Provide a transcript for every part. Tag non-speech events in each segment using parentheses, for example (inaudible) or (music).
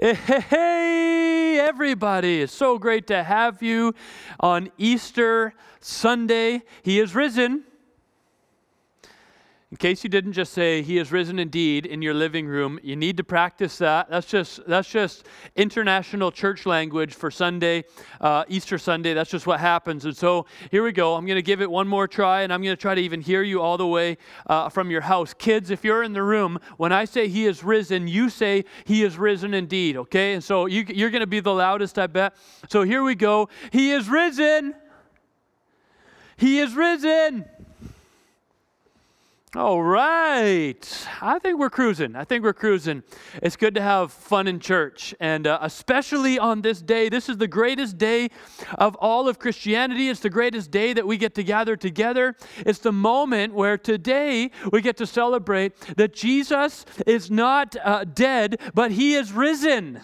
Hey, everybody. It's so great to have you on Easter Sunday. He is risen. In case you didn't just say he is risen indeed in your living room, you need to practice that. That's just that's just international church language for Sunday, uh, Easter Sunday. That's just what happens. And so here we go. I'm going to give it one more try, and I'm going to try to even hear you all the way uh, from your house. Kids, if you're in the room, when I say he is risen, you say he is risen indeed. Okay? And so you, you're going to be the loudest, I bet. So here we go. He is risen. He is risen. All right. I think we're cruising. I think we're cruising. It's good to have fun in church. And uh, especially on this day, this is the greatest day of all of Christianity. It's the greatest day that we get to gather together. It's the moment where today we get to celebrate that Jesus is not uh, dead, but he is risen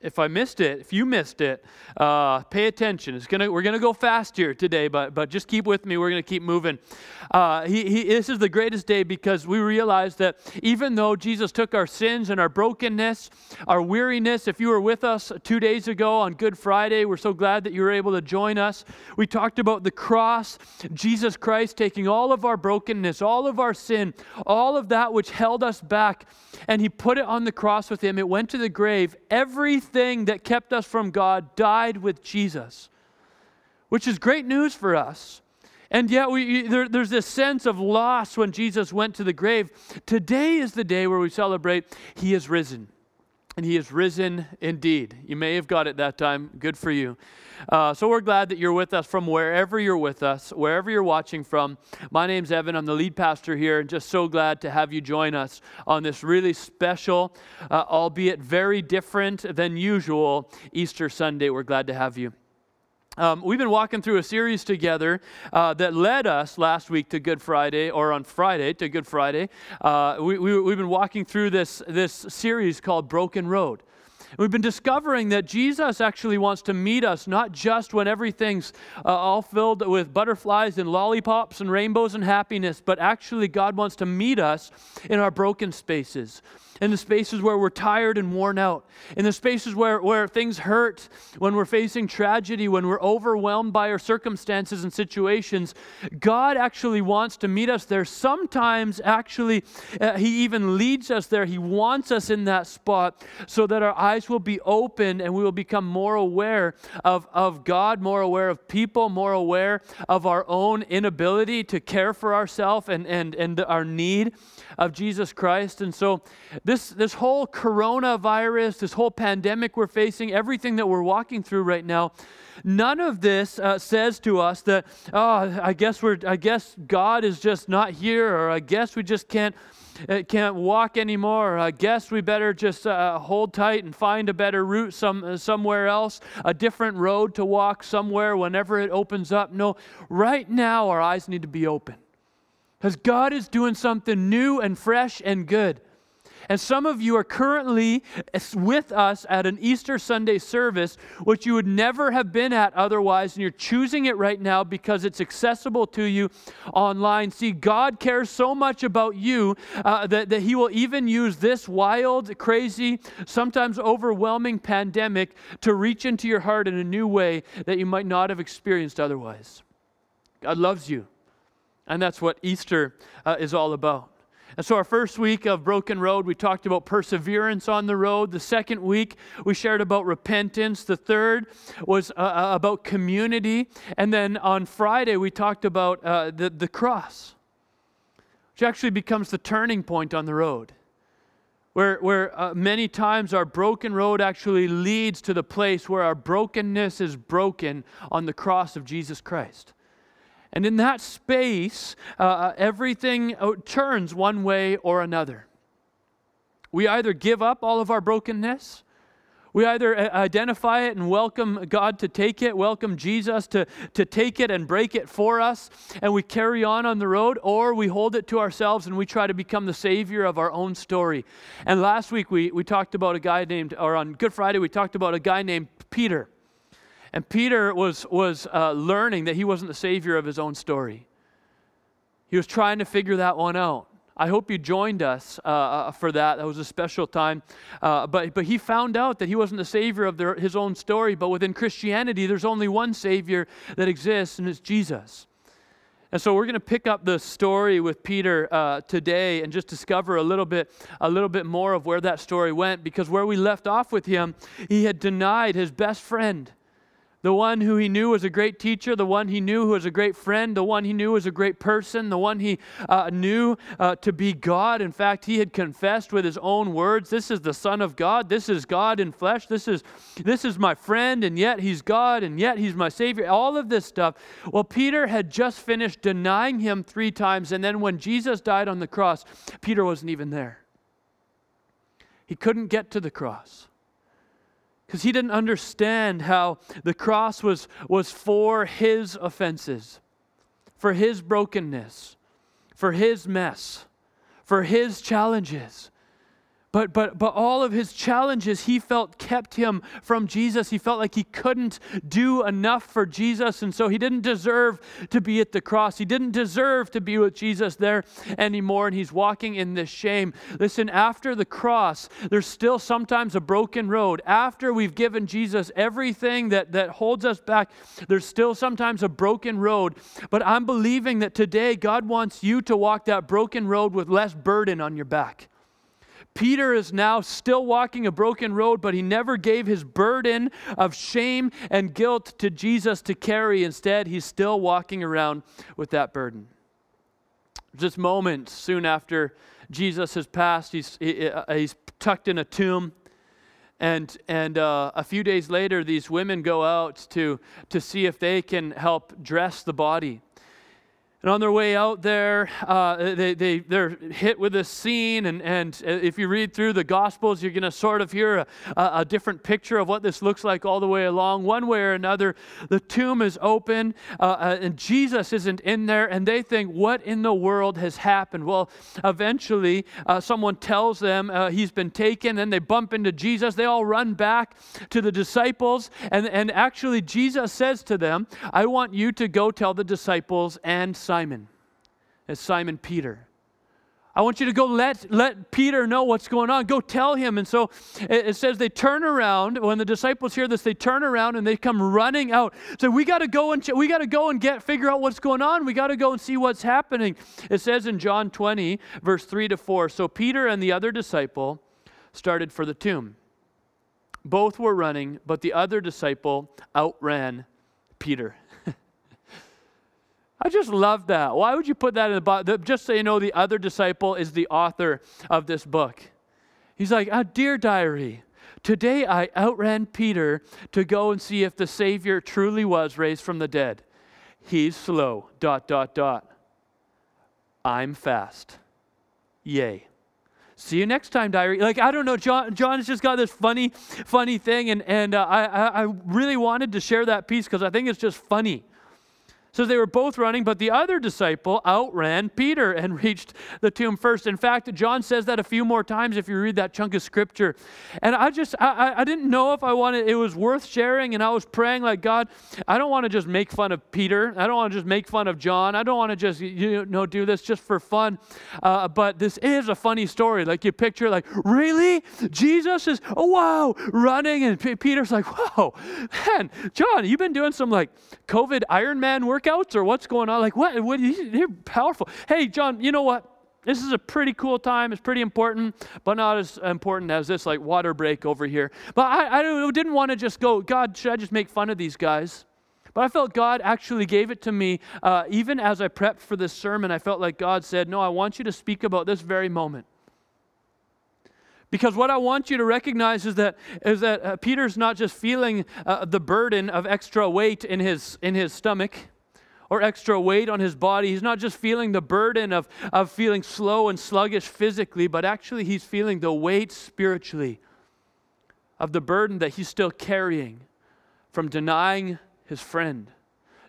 if I missed it, if you missed it, uh, pay attention. It's gonna, we're going to go fast here today, but, but just keep with me. We're going to keep moving. Uh, he, he, this is the greatest day because we realize that even though Jesus took our sins and our brokenness, our weariness, if you were with us two days ago on Good Friday, we're so glad that you were able to join us. We talked about the cross, Jesus Christ taking all of our brokenness, all of our sin, all of that which held us back, and he put it on the cross with him. It went to the grave. Everything that kept us from God died with Jesus, which is great news for us. And yet, we, there, there's this sense of loss when Jesus went to the grave. Today is the day where we celebrate He is risen. And He is risen indeed. You may have got it that time. Good for you. Uh, so we're glad that you're with us from wherever you're with us, wherever you're watching from. My name's Evan. I'm the lead pastor here, and just so glad to have you join us on this really special, uh, albeit very different than usual, Easter Sunday. We're glad to have you. Um, we've been walking through a series together uh, that led us last week to Good Friday, or on Friday to Good Friday. Uh, we, we, we've been walking through this, this series called Broken Road. We've been discovering that Jesus actually wants to meet us not just when everything's uh, all filled with butterflies and lollipops and rainbows and happiness, but actually God wants to meet us in our broken spaces in the spaces where we're tired and worn out, in the spaces where, where things hurt, when we're facing tragedy, when we're overwhelmed by our circumstances and situations, God actually wants to meet us there. Sometimes, actually, uh, He even leads us there. He wants us in that spot so that our eyes will be open and we will become more aware of, of God, more aware of people, more aware of our own inability to care for ourselves and, and, and our need of Jesus Christ. And so, this, this whole coronavirus, this whole pandemic we're facing, everything that we're walking through right now, none of this uh, says to us that, oh, I guess, we're, I guess God is just not here, or I guess we just can't. Uh, can't walk anymore. I guess we better just uh, hold tight and find a better route some, uh, somewhere else, a different road to walk somewhere whenever it opens up. No, right now our eyes need to be open. Because God is doing something new and fresh and good. And some of you are currently with us at an Easter Sunday service, which you would never have been at otherwise, and you're choosing it right now because it's accessible to you online. See, God cares so much about you uh, that, that He will even use this wild, crazy, sometimes overwhelming pandemic to reach into your heart in a new way that you might not have experienced otherwise. God loves you. And that's what Easter uh, is all about. And so, our first week of Broken Road, we talked about perseverance on the road. The second week, we shared about repentance. The third was uh, uh about community. And then on Friday, we talked about uh, the, the cross, which actually becomes the turning point on the road. Where, where uh, many times our broken road actually leads to the place where our brokenness is broken on the cross of Jesus Christ. And in that space, uh, uh, everything uh, turns one way or another. We either give up all of our brokenness, we either uh, identify it and welcome God to take it, welcome Jesus to, to take it and break it for us, and we carry on on the road, or we hold it to ourselves and we try to become the savior of our own story. And last week we, we talked about a guy named, or on Good Friday, we talked about a guy named Peter. And Peter was, was uh, learning that he wasn't the savior of his own story. He was trying to figure that one out. I hope you joined us uh, uh, for that. That was a special time. Uh, but, but he found out that he wasn't the Savior of their, his own story, but within Christianity, there's only one Savior that exists, and it's Jesus. And so we're going to pick up the story with Peter uh, today and just discover a little bit, a little bit more of where that story went. Because where we left off with him, he had denied his best friend the one who he knew was a great teacher, the one he knew who was a great friend, the one he knew was a great person, the one he uh, knew uh, to be God. In fact, he had confessed with his own words, "This is the Son of God. This is God in flesh. This is this is my friend, and yet he's God, and yet he's my Savior." All of this stuff. Well, Peter had just finished denying him three times, and then when Jesus died on the cross, Peter wasn't even there. He couldn't get to the cross because he didn't understand how the cross was, was for his offenses, for his brokenness, for his mess, for his challenges. But, but, but all of his challenges, he felt kept him from Jesus. He felt like he couldn't do enough for Jesus. And so he didn't deserve to be at the cross. He didn't deserve to be with Jesus there anymore. And he's walking in this shame. Listen, after the cross, there's still sometimes a broken road. After we've given Jesus everything that, that holds us back, there's still sometimes a broken road. But I'm believing that today God wants you to walk that broken road with less burden on your back. Peter is now still walking a broken road, but he never gave his burden of shame and guilt to Jesus to carry. Instead, he's still walking around with that burden. This moment, soon after Jesus has passed, he's, he, uh, he's tucked in a tomb. And, and uh, a few days later, these women go out to, to see if they can help dress the body. And on their way out there, uh, they, they, they're hit with this scene. And, and if you read through the Gospels, you're going to sort of hear a, a, different picture of what this looks like all the way along. One way or another, the tomb is open uh, uh, and Jesus isn't in there. And they think, what in the world has happened? Well, eventually, uh, someone tells them uh, he's been taken. Then they bump into Jesus. They all run back to the disciples. And, and actually, Jesus says to them, I want you to go tell the disciples and Simon, as Simon Peter. I want you to go let, let Peter know what's going on. Go tell him. And so it, it, says they turn around. When the disciples hear this, they turn around and they come running out. So we got to go and we got to go and get figure out what's going on. We got to go and see what's happening. It says in John 20, verse 3 to 4. So Peter and the other disciple started for the tomb. Both were running, but the other disciple outran Peter. I just love that. Why would you put that in the Bible? Just so you know, the other disciple is the author of this book. He's like, oh, Dear diary, today I outran Peter to go and see if the Savior truly was raised from the dead. He's slow, dot, dot, dot. I'm fast. Yay. See you next time, diary. Like, I don't know, John, John has just got this funny, funny thing, and, and uh, I, I really wanted to share that piece because I think it's just funny. So they were both running, but the other disciple outran Peter and (laughs) reached the tomb first. In fact, John says that a few more times if you read that chunk of scripture. And I just, I, I didn't know if I wanted, it was worth sharing. And I was praying, like, God, I don't want to just make fun of Peter. I don't want to just make fun of John. I don't want to just, you know, do this just for fun. Uh, but this is a funny story. Like, you picture, like, really? Jesus is, oh, wow, running. And P- Peter's like, whoa, man, John, you've been doing some, like, COVID Iron Man work workouts or what's going on? Like, what? what you're powerful. Hey, John, you know what? This is a pretty cool time. It's pretty important, but not as important as this like water break over here. But I, I didn't want to just go, God, should I just make fun of these guys? But I felt God actually gave it to me. Uh, even as I prepped for this sermon, I felt like God said, No, I want you to speak about this very moment. Because what I want you to recognize is that, is that uh, Peter's not just feeling uh, the burden of extra weight in his, in his stomach or extra weight on his body. He's not just feeling the burden of, of feeling slow and sluggish physically, but actually he's feeling the weight spiritually of the burden that he's still carrying from denying his friend,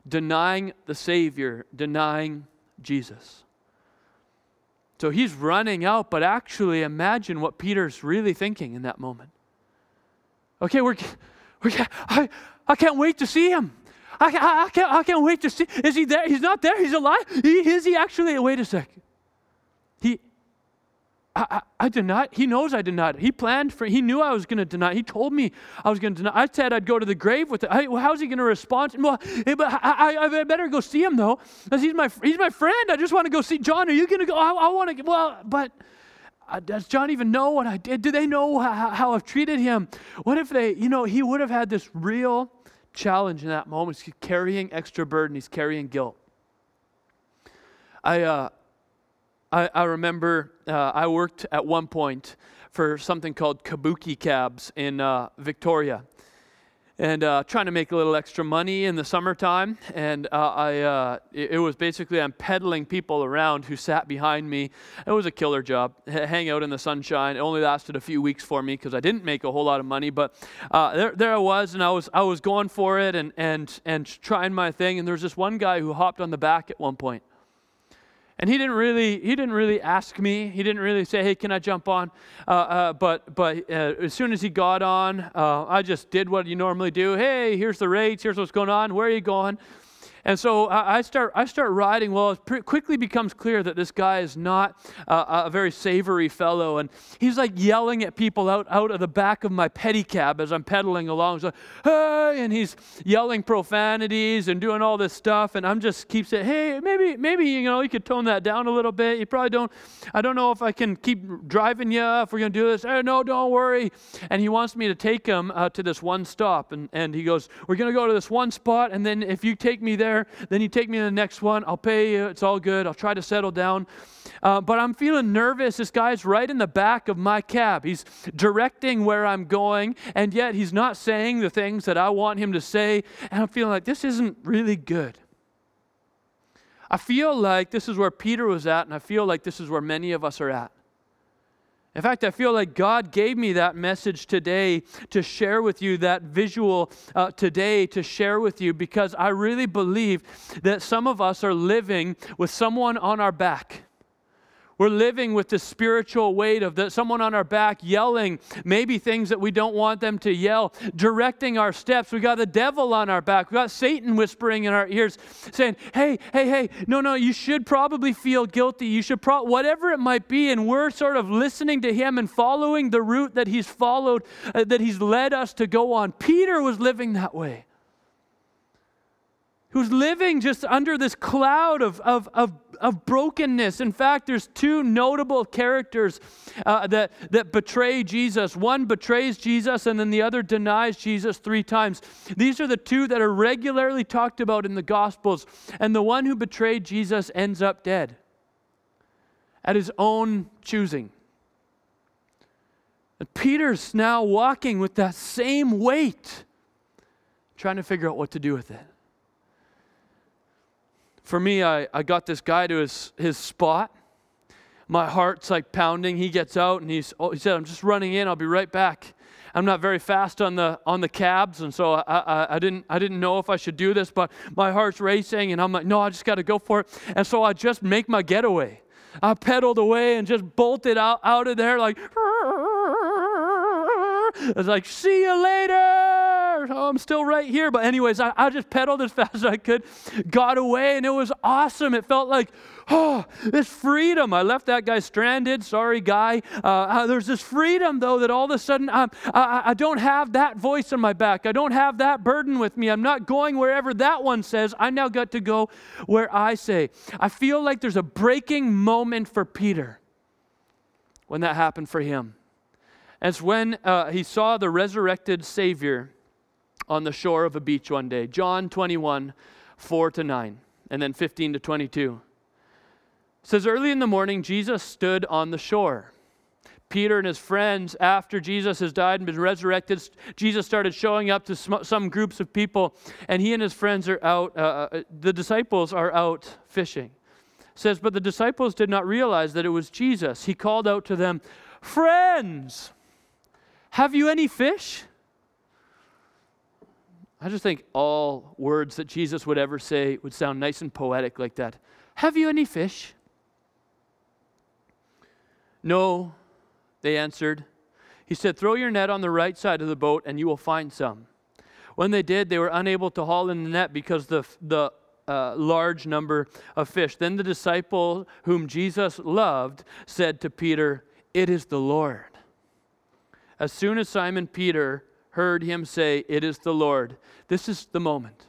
denying the Savior, denying Jesus. So he's running out, but actually imagine what Peter's really thinking in that moment. Okay, we're, we're I, I can't wait to see him. I, I, I, can't, I can't wait to see. Is he there? He's not there. He's alive. He, is he actually? Wait a second. He, I, I, I did not. He knows I did not. He planned for. He knew I was going to deny. He told me I was going to deny. I said I'd go to the grave with it. Well, how's he going to respond? Well, but I, I, I, better go see him though, because he's my he's my friend. I just want to go see John. Are you going to go? I, I want to. Well, but uh, does John even know what I did? Do they know how, how I've treated him? What if they? You know, he would have had this real challenge in that moment. He's carrying extra burden. He's carrying guilt. I. Uh, I, I remember uh, I worked at one point for something called Kabuki Kabs in uh, Victoria. And uh, trying to make a little extra money in the summertime. And uh, I, uh, it, it, was basically I'm pedaling people around who sat behind me. It was a killer job. H- hang out in the sunshine. It only lasted a few weeks for me because I didn't make a whole lot of money. But uh, there, there I was, and I was, I was going for it and, and, and trying my thing. And there was this one guy who hopped on the back at one point and he didn't really he didn't really ask me. He didn't really say hey can i jump on? Uh, uh, but but uh, as soon as he got on uh, i just did what you normally do. Hey here's the rates. Here's what's going on. Where are you going and so I start, I start riding. Well, it quickly becomes clear that this guy is not uh, a very savory fellow. And he's like yelling at people out, out of the back of my pedicab as I'm pedaling along. He's like, hey, and he's yelling profanities and doing all this stuff. And I'm just keep saying, hey, maybe, maybe, you know, you could tone that down a little bit. You probably don't, I don't know if I can keep driving you if we're going to do this. Hey, no, don't worry. And he wants me to take him uh, to this one stop. And, and he goes, we're going to go to this one spot. And then if you take me there, there. Then you take me to the next one. I'll pay you. It's all good. I'll try to settle down. Uh, but I'm feeling nervous. This guy's right in the back of my cab. He's directing where I'm going, and yet he's not saying the things that I want him to say. And I'm feeling like this isn't really good. I feel like this is where Peter was at, and I feel like this is where many of us are at. In fact, I feel like God gave me that message today to share with you, that visual uh, today to share with you, because I really believe that some of us are living with someone on our back. We're living with the spiritual weight of the, someone on our back yelling, maybe things that we don't want them to yell, directing our steps. We got the devil on our back. We got Satan whispering in our ears, saying, "Hey, hey, hey, no, no, you should probably feel guilty. You should pro whatever it might be." And we're sort of listening to him and following the route that he's followed, uh, that he's led us to go on. Peter was living that way who's living just under this cloud of, of, of, of brokenness. In fact, there's two notable characters uh, that, that betray Jesus. One betrays Jesus, and then the other denies Jesus three times. These are the two that are regularly talked about in the Gospels. And the one who betrayed Jesus ends up dead at his own choosing. And Peter's now walking with that same weight, trying to figure out what to do with it for me, I, I got this guy to his, his spot. My heart's like pounding. He gets out and he's, oh, he said, I'm just running in. I'll be right back. I'm not very fast on the on the cabs, and so I, I, I, didn't I didn't know if I should do this, but my heart's racing, and I'm like, no, I just got to go for it. And so I just make my getaway. I pedaled away and just bolted out out of there like. (laughs) It's like, see you later. Oh, I'm still right here. But, anyways, I, I just pedaled as (laughs) fast as I could, got away, and it was awesome. It felt like, oh, this freedom. I left that guy stranded. Sorry, guy. Uh, uh, there's this freedom, though, that all of a sudden I, I don't have that voice in my back. I don't have that burden with me. I'm not going wherever that one says. I now got to go where I say. I feel like there's a breaking moment for Peter when that happened for him. It's when uh, he saw the resurrected Savior on the shore of a beach one day. John 21, 4 to 9, and then 15 to 22. It says, Early in the morning, Jesus stood on the shore. Peter and his friends, after Jesus has died and been resurrected, Jesus started showing up to some groups of people, and he and his friends are out, uh, uh, the disciples are out fishing. It says, But the disciples did not realize that it was Jesus. He called out to them, Friends! Have you any fish? I just think all words that Jesus would ever say would sound nice and poetic like that. Have you any fish? No, they answered. He said, Throw your net on the right side of the boat and you will find some. When they did, they were unable to haul in the net because the, the uh, large number of fish. Then the disciple whom Jesus loved said to Peter, It is the Lord. As soon as Simon Peter heard him say, It is the Lord, this is the moment.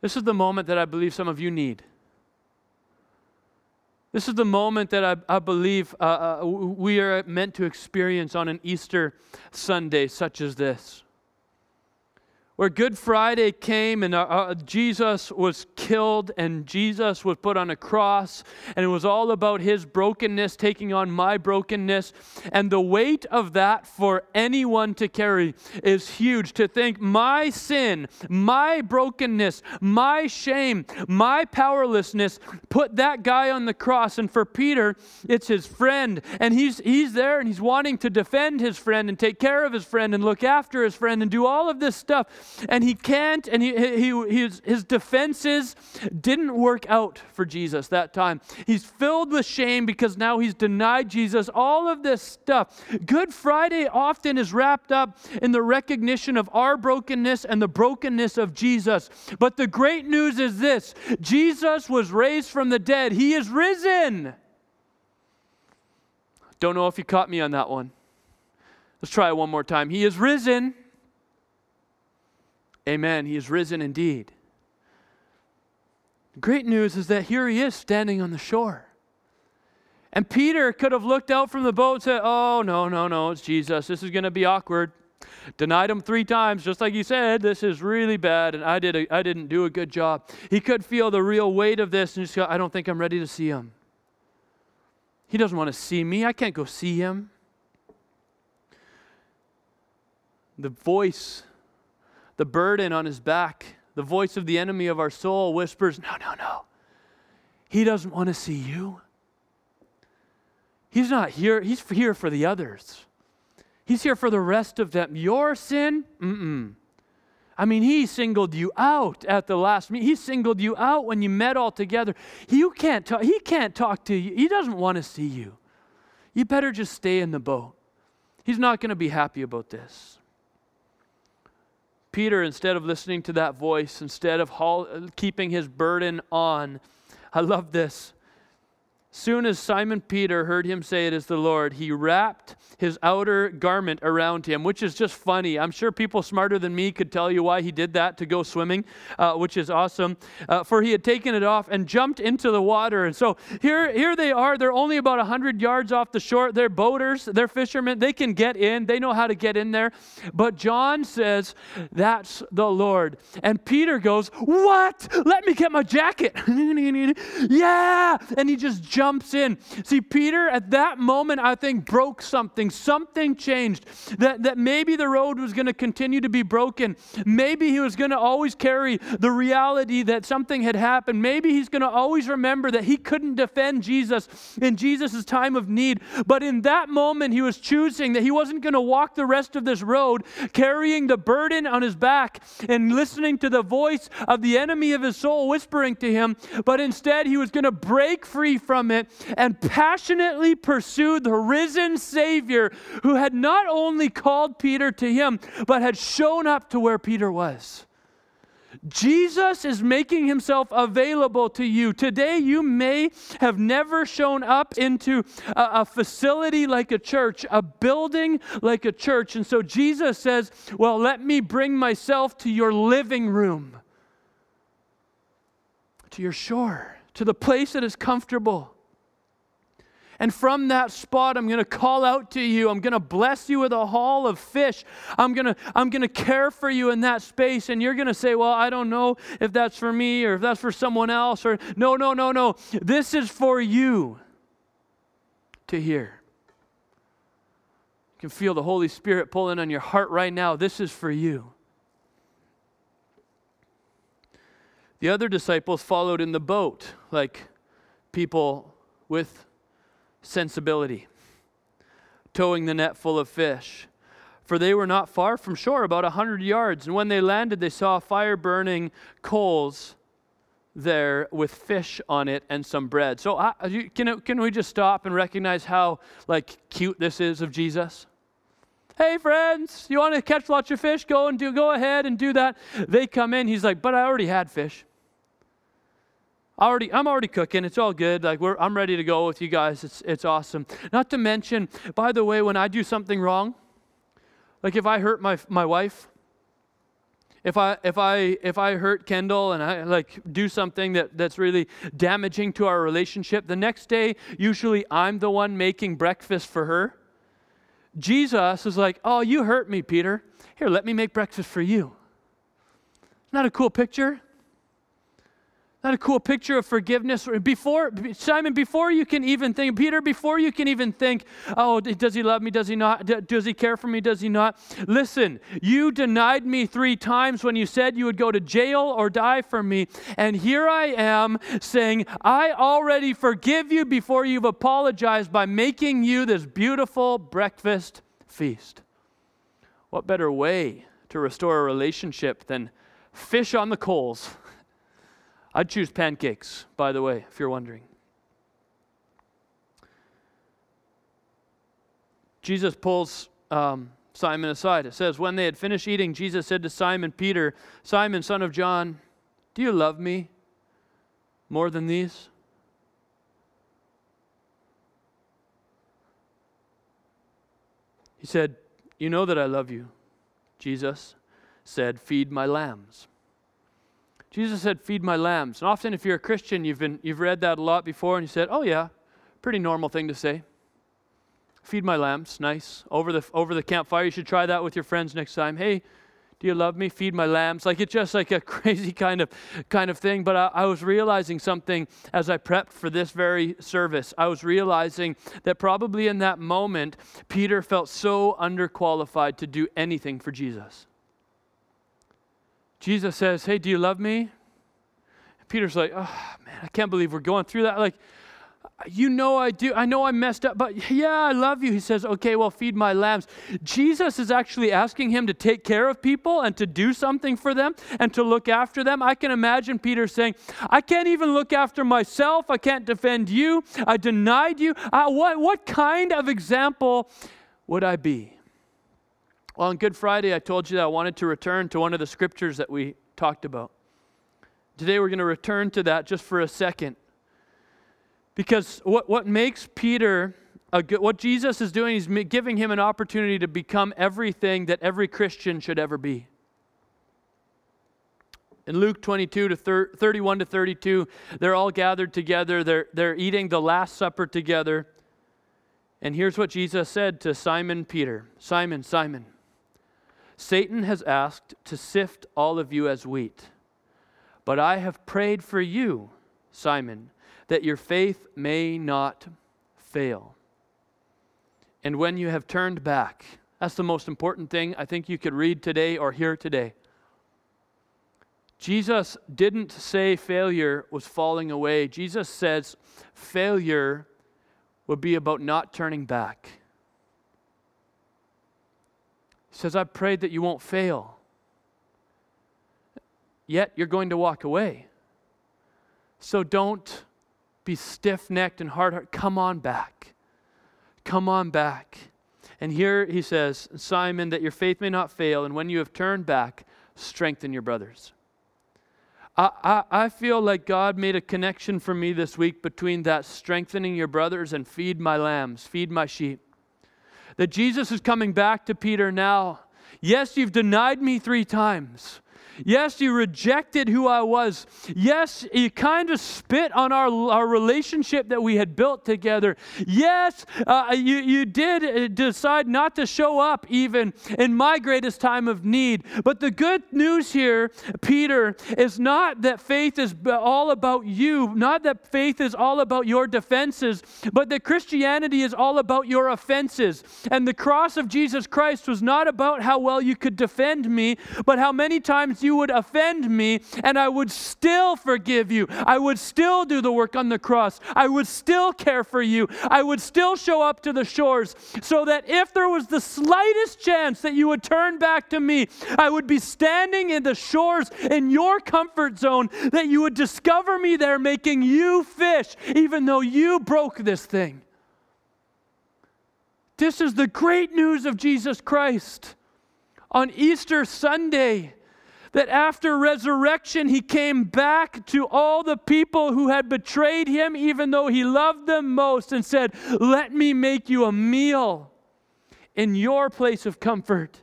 This is the moment that I believe some of you need. This is the moment that I, I believe uh, uh, we are meant to experience on an Easter Sunday such as this where Good Friday came and uh, uh, Jesus was killed and Jesus was put on a cross, and it was all about his brokenness taking on my brokenness. And the weight of that for anyone to carry is huge. To think my sin, my brokenness, my shame, my powerlessness put that guy on the cross. And for Peter, it's his friend, and he's, he's there and he's wanting to defend his friend and take care of his friend and look after his friend and do all of this stuff and he can't, and he, he, his, his defenses didn't work out for Jesus that time. He's filled with shame because now he's denied Jesus, all of this stuff. Good Friday often is wrapped up in the recognition of our brokenness and the brokenness of Jesus. But the great news is this Jesus was raised from the dead, he is risen. Don't know if you caught me on that one. Let's try it one more time. He is risen. Amen. He is risen indeed. Great news is that here he is standing on the shore. And Peter could have looked out from the boat and said, Oh, no, no, no, it's Jesus. This is going to be awkward. Denied him three times, just like he said, this is really bad, and I, did a, I didn't do a good job. He could feel the real weight of this and just go, I don't think I'm ready to see him. He doesn't want to see me. I can't go see him. The voice the burden on his back. The voice of the enemy of our soul whispers, No, no, no. He doesn't want to see you. He's not here. He's here for the others. He's here for the rest of them. Your sin? Mm-mm. I mean, he singled you out at the last meeting. He singled you out when you met all together. You can't talk, he can't talk to you. He doesn't want to see you. You better just stay in the boat. He's not going to be happy about this. Peter, instead of listening to that voice, instead of haul, keeping his burden on, I love this. Soon as Simon Peter heard him say it is the Lord, he wrapped his outer garment around him, which is just funny. I'm sure people smarter than me could tell you why he did that to go swimming, uh, which is awesome. Uh, for he had taken it off and jumped into the water. And so here, here they are. They're only about 100 yards off the shore. They're boaters, they're fishermen. They can get in, they know how to get in there. But John says, That's the Lord. And Peter goes, What? Let me get my jacket. (laughs) yeah. And he just jumps jumps in. See, Peter at that moment, I think, broke something. Something changed. That, that maybe the road was going to continue to be broken. Maybe he was going to always carry the reality that something had happened. Maybe he's going to always remember that he couldn't defend Jesus in Jesus' time of need. But in that moment, he was choosing that he wasn't going to walk the rest of this road carrying the burden on his back and listening to the voice of the enemy of his soul whispering to him, but instead he was going to break free from it and passionately pursued the risen Savior who had not only called Peter to him, but had shown up to where Peter was. Jesus is making himself available to you. Today, you may have never shown up into a, a, facility like a church, a building like a church. And so Jesus says, Well, let me bring myself to your living room, to your shore, to the place that is comfortable. And from that spot, I'm going to call out to you. I'm going to bless you with a haul of fish. I'm going to, I'm going to care for you in that space. And you're going to say, Well, I don't know if that's for me or if that's for someone else. Or, no, no, no, no. This is for you to hear. You can feel the Holy Spirit pulling on your heart right now. This is for you. The other disciples followed in the boat, like people with sensibility, towing the net full of fish. For they were not far from shore, about a hundred yards. And when they landed, they saw a fire burning coals there with fish on it and some bread. So can, can we just stop and recognize how like cute this is of Jesus? Hey friends, you want to catch lots of fish? Go and do go ahead and do that. They come in, he's like, "But I already had fish." Already i'm already cooking it's all good like we're, i'm ready to go with you guys it's, it's awesome not to mention by the way when i do something wrong like if i hurt my, my wife if I if I if I hurt Kendall and I like do something that, that's really damaging to our relationship, the next day usually I'm the one making breakfast for her. Jesus is like, "Oh, you hurt me, Peter. Here, let me make breakfast for you." That a cool picture? Not a cool picture of forgiveness. Before Simon, before you can even think, Peter, before you can even think, oh, does he love me? Does he not? Does he care for me? Does he not? Listen, you denied me three times when you said you would go to jail or die for me. And here I am saying, I already forgive you before you've apologized by making you this beautiful breakfast feast. What better way to restore a relationship than fish on the coals? I'd choose pancakes, by the way, if you're wondering. Jesus pulls um, Simon aside. It says, When they had finished eating, Jesus said to Simon Peter, Simon, son of John, do you love me more than these? He said, You know that I love you. Jesus said, Feed my lambs. Jesus said, Feed my lambs. And often, if you're a Christian, you've, been, you've read that a lot before, and you said, Oh, yeah, pretty normal thing to say. Feed my lambs, nice. Over the, over the campfire, you should try that with your friends next time. Hey, do you love me? Feed my lambs. Like it's just like a (laughs) crazy kind of kind of thing. But I, I, was realizing something as I prepped for this very service. I was realizing that probably in that moment, Peter felt so underqualified to do anything for Jesus. Jesus says, Hey, do you love me? Peter's like, Oh, man, I can't believe we're going through that. Like, you know I do. I know I messed up, but yeah, I love you. He says, okay, well, feed my lambs. Jesus is actually asking him to take care of people and to do something for them and to look after them. I can imagine Peter saying, I can't even look after myself. I can't defend you. I denied you. Uh, what, what kind of example would I be? Well, on Good Friday, I told you that I wanted to return to one of the scriptures that we talked about. Today, we're going to return to that just for a second. Because what, what makes Peter, a good, what Jesus is doing is giving him an opportunity to become everything that every Christian should ever be. In Luke 22 to 31 to 32, they're all gathered together. They're, they're eating the Last Supper together. And here's what Jesus said to Simon Peter Simon, Simon, Satan has asked to sift all of you as wheat. But I have prayed for you, Simon, that your faith may not fail. And when you have turned back, that's the most important thing I think you could read today or hear today. Jesus didn't say failure was falling away. Jesus says failure would be about not turning back. He says, I've prayed that you won't fail. Yet you're going to walk away. So don't be stiff necked and hard hearted. Come on back. Come on back. And here he says, Simon, that your faith may not fail, and when you have turned back, strengthen your brothers. I, I, I, feel like God made a connection for me this week between that strengthening your brothers and feed my lambs, feed my sheep that Jesus is coming back to Peter now. Yes, you've denied me three times. Yes, you rejected who I was. Yes, you kind of spit on our, our relationship that we had built together. Yes, uh, you, you did uh, decide not to show up even in my greatest time of need. But the good news here, Peter, is not that faith is all about you, not that faith is all about your defenses, but that Christianity is all about your offenses. And the cross of Jesus Christ was not about how well you could defend me, but how many times you would offend me, and I would still forgive you. I would still do the work on the cross. I would still care for you. I would still show up to the shores so that if there was the slightest chance that you would turn back to me, I would be standing in the shores in your comfort zone, that you would discover me there making you fish, even though you broke this thing. This is the great news of Jesus Christ. On Easter Sunday, that after resurrection, he came back to all the people who had betrayed him, even though he loved them most, and said, Let me make you a meal in your place of comfort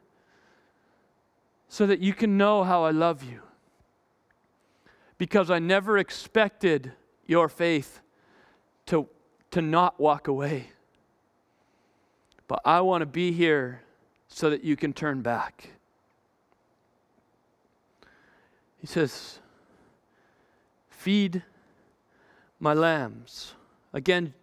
so that you can know how I love you. Because I never expected your faith to, to not walk away. But I want to be here so that you can turn back. He says, Feed my lambs. Again,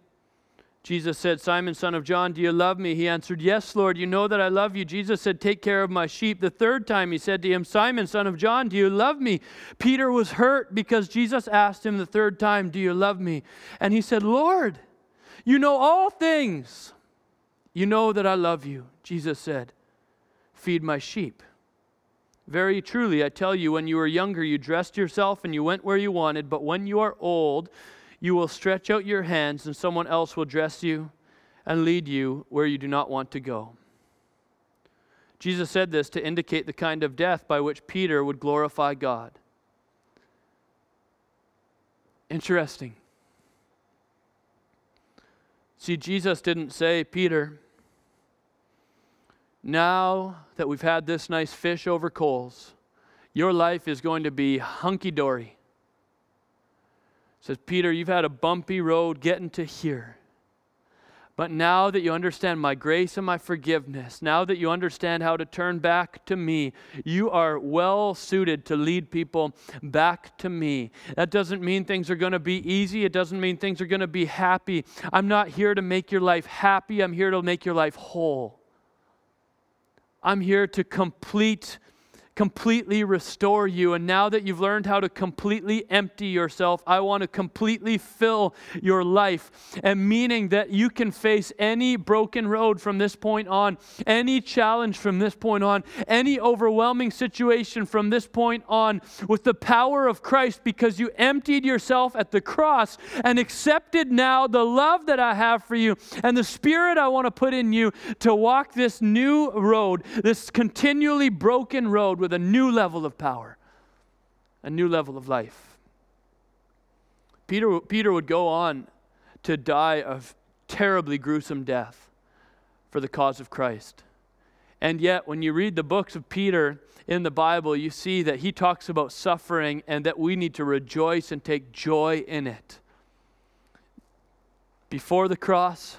Jesus said, Simon, son of John, do you love me? He answered, Yes, Lord, you know that I love you. Jesus said, Take care of my sheep. The third time he said to him, Simon, son of John, do you love me? Peter was hurt because Jesus asked him the third time, Do you love me? And he said, Lord, you know all things. You know that I love you. Jesus said, Feed my sheep. Very truly, I tell you, when you were younger, you dressed yourself and you went where you wanted, but when you are old, you will stretch out your hands and someone else will dress you and lead you where you do not want to go. Jesus said this to indicate the kind of death by which Peter would glorify God. Interesting. See, Jesus didn't say, Peter, now that we've had this nice fish over coals, your life is going to be hunky dory. Says, Peter, you've had a bumpy road getting to here. But now that you understand my grace and my forgiveness, now that you understand how to turn back to me, you are well suited to lead people back to me. That doesn't mean things are going to be easy. It doesn't mean things are going to be happy. I'm not here to make your life happy, I'm here to make your life whole. I'm here to complete completely restore you. And now that you've learned how to completely empty yourself, I want to completely fill your life. And meaning that you can face any broken road from this point on, any challenge from this point on, any overwhelming situation from this point on with the power of Christ because you emptied yourself at the cross and accepted now the love that I have for you and the spirit I want to put in you to walk this new road, this continually broken road with a new level of power, a new level of life. Peter, Peter would go on to die of terribly gruesome death for the cause of Christ. And yet, when you read the books of Peter in the Bible, you see that he talks about suffering and that we need to rejoice and take joy in it. Before the cross,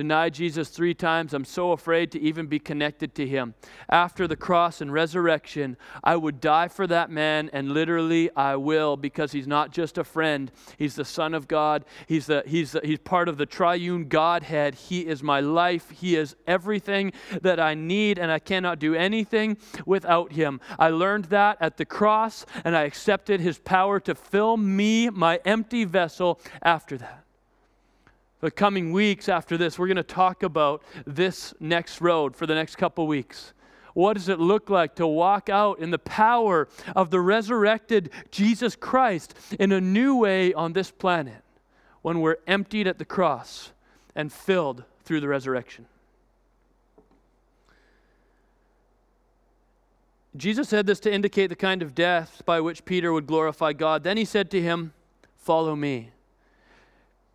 denied Jesus three times. I'm so afraid to even be connected to him. After the cross and resurrection, I would die for that man, and literally I will because he's not just a friend. He's the Son of God. He's, the, he's, the, he's part of the triune Godhead. He is my life. He is everything that I need, and I cannot do anything without him. I learned that at the cross, and I accepted his power to fill me, my empty vessel, after that the coming weeks after this, we're going to talk about this next road for the next couple weeks. What does it look like to walk out in the power of the resurrected Jesus Christ in a new way on this planet when we're emptied at the cross and filled through the resurrection? Jesus said this to indicate the kind of death by which Peter would glorify God. Then he said to him, Follow me.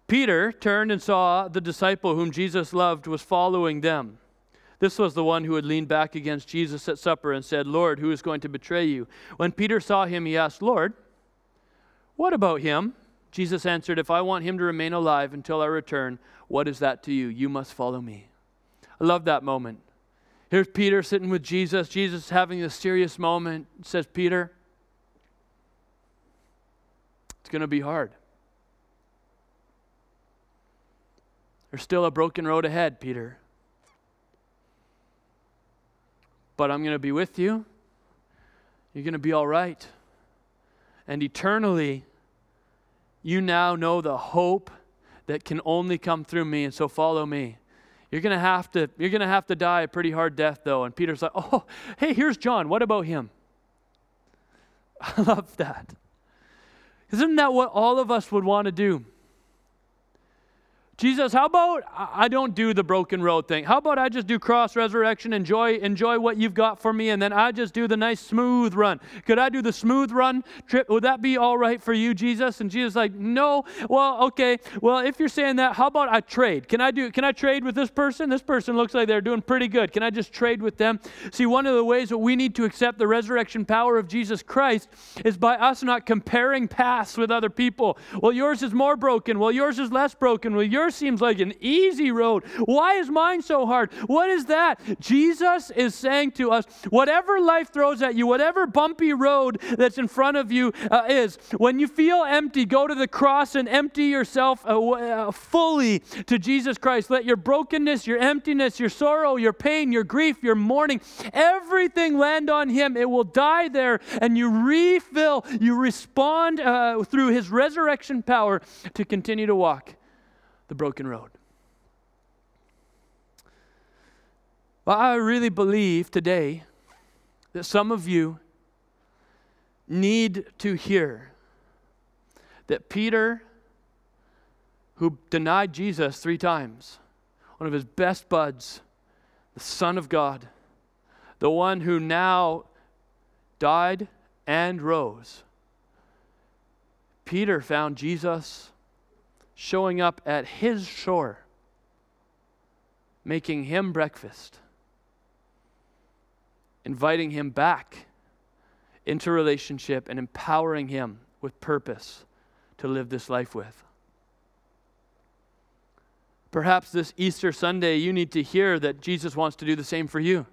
Peter turned and saw the disciple whom Jesus loved was following them. This was the one who had leaned back against Jesus at supper and said, Lord, who is going to betray you? When Peter saw him, he asked, Lord, what about him? Jesus answered, If I want him to remain alive until I return, what is that to you? You must follow me. I love that moment. Here's Peter sitting with Jesus. Jesus having a serious moment. Says, Peter, it's going to be hard. There's still a broken road ahead, Peter. But I'm going to be with you. You're going to be all right. And eternally, you now know the hope that can only come through me, and so follow me. You're gonna have to, you're gonna have to die a pretty hard death though. And Peter's like, oh, hey, here's John. What about him? (laughs) I love that. Isn't that what all of us would want to do? Jesus, how about I don't do the broken road thing? How about I just do cross resurrection, enjoy enjoy what you've got for me, and then I just do the nice smooth run? Could I do the smooth run trip? Would that be all right for you, Jesus? And Jesus like, no. Well, okay. Well, if you're saying that, how about I trade? Can I do? Can I trade with this person? This person looks like they're doing pretty good. Can I just trade with them? See, one of the ways that we need to accept the resurrection power of Jesus Christ is by us not comparing paths with other people. Well, yours is more broken. Well, yours is less broken. Well, yours yours seems like an easy road. Why is mine so hard? What is that? Jesus is saying to us whatever life throws at you, whatever bumpy road that's in front of you uh, is, when you feel empty, go to the cross and empty yourself uh, uh, fully to Jesus Christ. Let your brokenness, your emptiness, your sorrow, your pain, your grief, your mourning, everything land on Him. It will die there, and you refill, you respond uh, through His resurrection power to continue to walk the broken road. Well, I really believe today that some of you need to hear that Peter, who denied Jesus three times, one of his best buds, the Son of God, the one who now died and rose, Peter found Jesus showing up at his shore, making him breakfast, inviting him back into relationship and empowering him with purpose to live this life with. Perhaps this Easter Sunday, you need to hear that Jesus wants to do the same for you.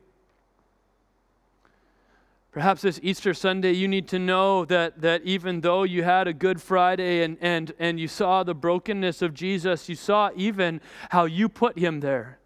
Perhaps this Easter Sunday, you need to know that, that even though you had a Good Friday and, and, and you saw the brokenness of Jesus, you saw even how you put him there.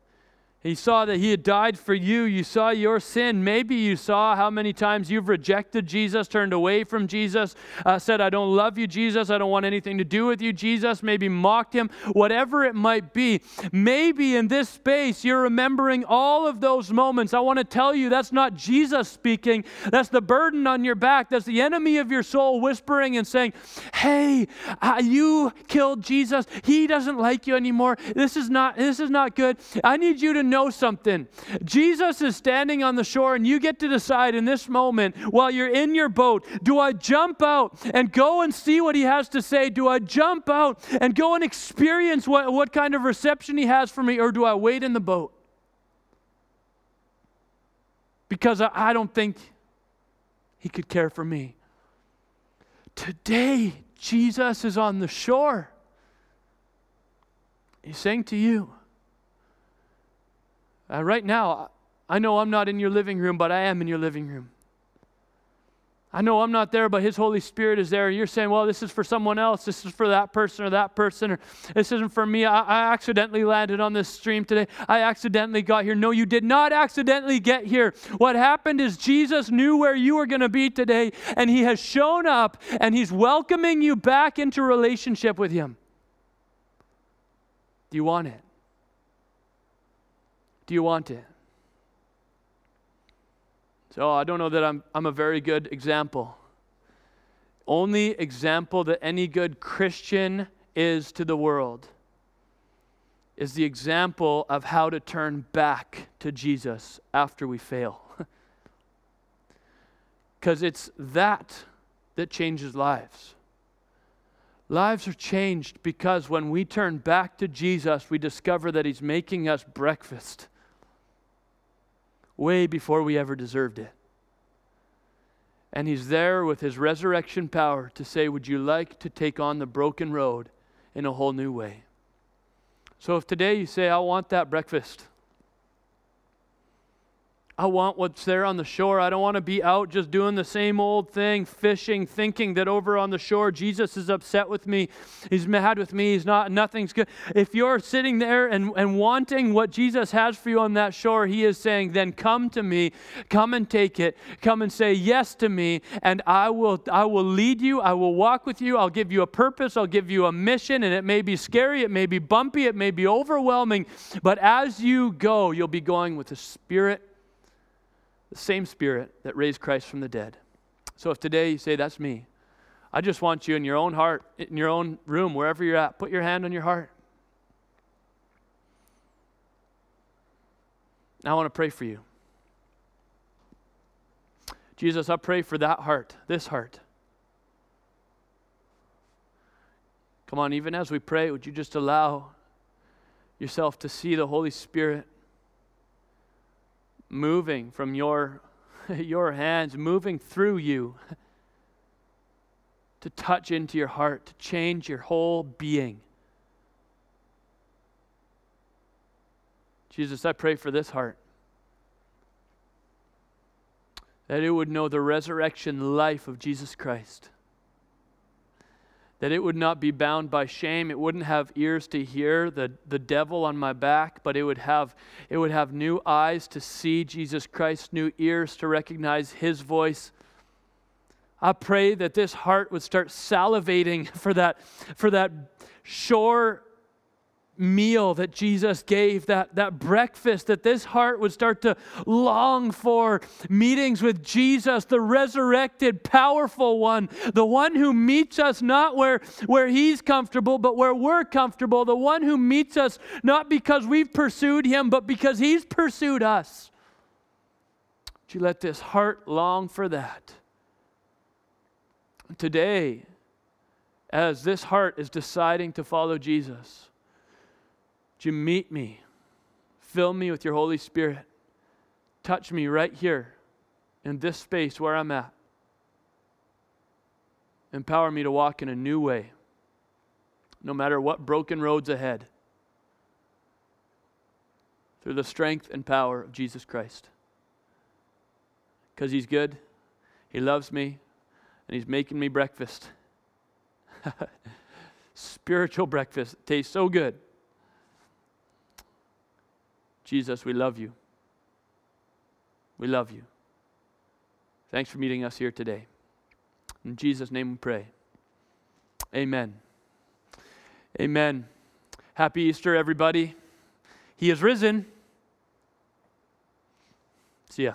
He saw that He had died for you. You saw your sin. Maybe you saw how many times you've rejected Jesus, turned away from Jesus, uh, said, I don't love you, Jesus. I don't want anything to do with you, Jesus. Maybe mocked Him, whatever it might be. Maybe in this space you're remembering all of those moments. I want to tell you that's not Jesus speaking. That's the burden on your back. That's the enemy of your soul whispering and saying, Hey, uh, you killed Jesus. He doesn't like you anymore. This is not, this is not good. I need you to know know something. Jesus is standing on the shore, and you get to decide in this moment while you're in your boat do I jump out and go and see what he has to say? Do I jump out and go and experience what, what kind of reception he has for me, or do I wait in the boat? Because I, I don't think he could care for me. Today, Jesus is on the shore. He's saying to you, uh, right now, I know I'm not in your living room, but I am in your living room. I know I'm not there, but His Holy Spirit is there. You're saying, well, this is for someone else. This is for that person or that person, or this isn't for me. I, I, accidentally landed on this stream today. I accidentally got here. No, you did not accidentally get here. What happened is Jesus knew where you were going to be today, and He has shown up, and He's welcoming you back into relationship with Him. Do you want it? Do you want it? So I don't know that I'm, I'm a very good example. Only example that any good Christian is to the world is the example of how to turn back to Jesus after we fail. (laughs) Because it's that that changes lives. Lives are changed because when we turn back to Jesus, we discover that He's making us breakfast way before we ever deserved it. And he's there with his resurrection power to say, Would you like to take on the broken road in a whole new way? So if today you say, I want that breakfast, I want what's there on the shore. I don't want to be out just doing the same old thing, fishing, thinking that over on the shore Jesus is upset with me. He's mad with me. He's not, nothing's good. If you're sitting there and, and wanting what Jesus has for you on that shore, He is saying, then come to me, come and take it, come and say yes to me, and I will, I will lead you, I will walk with you, I'll give you a purpose, I'll give you a mission, and it may be scary, it may be bumpy, it may be overwhelming, but as you go, you'll be going with the Spirit the same Spirit that raised Christ from the dead. So if today you say, That's me, I just want you in your own heart, in your own room, wherever you're at, put your hand on your heart. I want to pray for you. Jesus, I pray for that heart, this heart. Come on, even as we pray, would you just allow yourself to see the Holy Spirit moving from your, (laughs) your hands, moving through you (laughs) to touch into your heart, to change your whole being. Jesus, I pray for this heart that it would know the resurrection life of Jesus Christ that it would not be bound by shame. It wouldn't have ears to hear the, the devil on my back but it would have it would have new eyes to see jesus christ new ears to recognize his voice. I pray that this heart would start salivating (laughs) for that for that sure meal that Jesus gave, that, that breakfast, that this heart would start to long for meetings with Jesus, the resurrected, powerful one, the one who meets us not where, where he's comfortable, but where we're comfortable, the one who meets us not because we've pursued him, but because he's pursued us. Would you let this heart long for that? Today, as this heart is deciding to follow Jesus, you meet me? Fill me with your Holy Spirit. Touch me right here in this space where I'm at. Empower me to walk in a new way, no matter what broken roads ahead, through the strength and power of Jesus Christ. Because He's good, He loves me, and He's making me breakfast. (laughs) Spiritual breakfast. Tastes so good. Jesus, we love you. We love you. Thanks for meeting us here today. In Jesus' name we pray. Amen. Amen. Happy Easter, everybody. He is risen. See ya.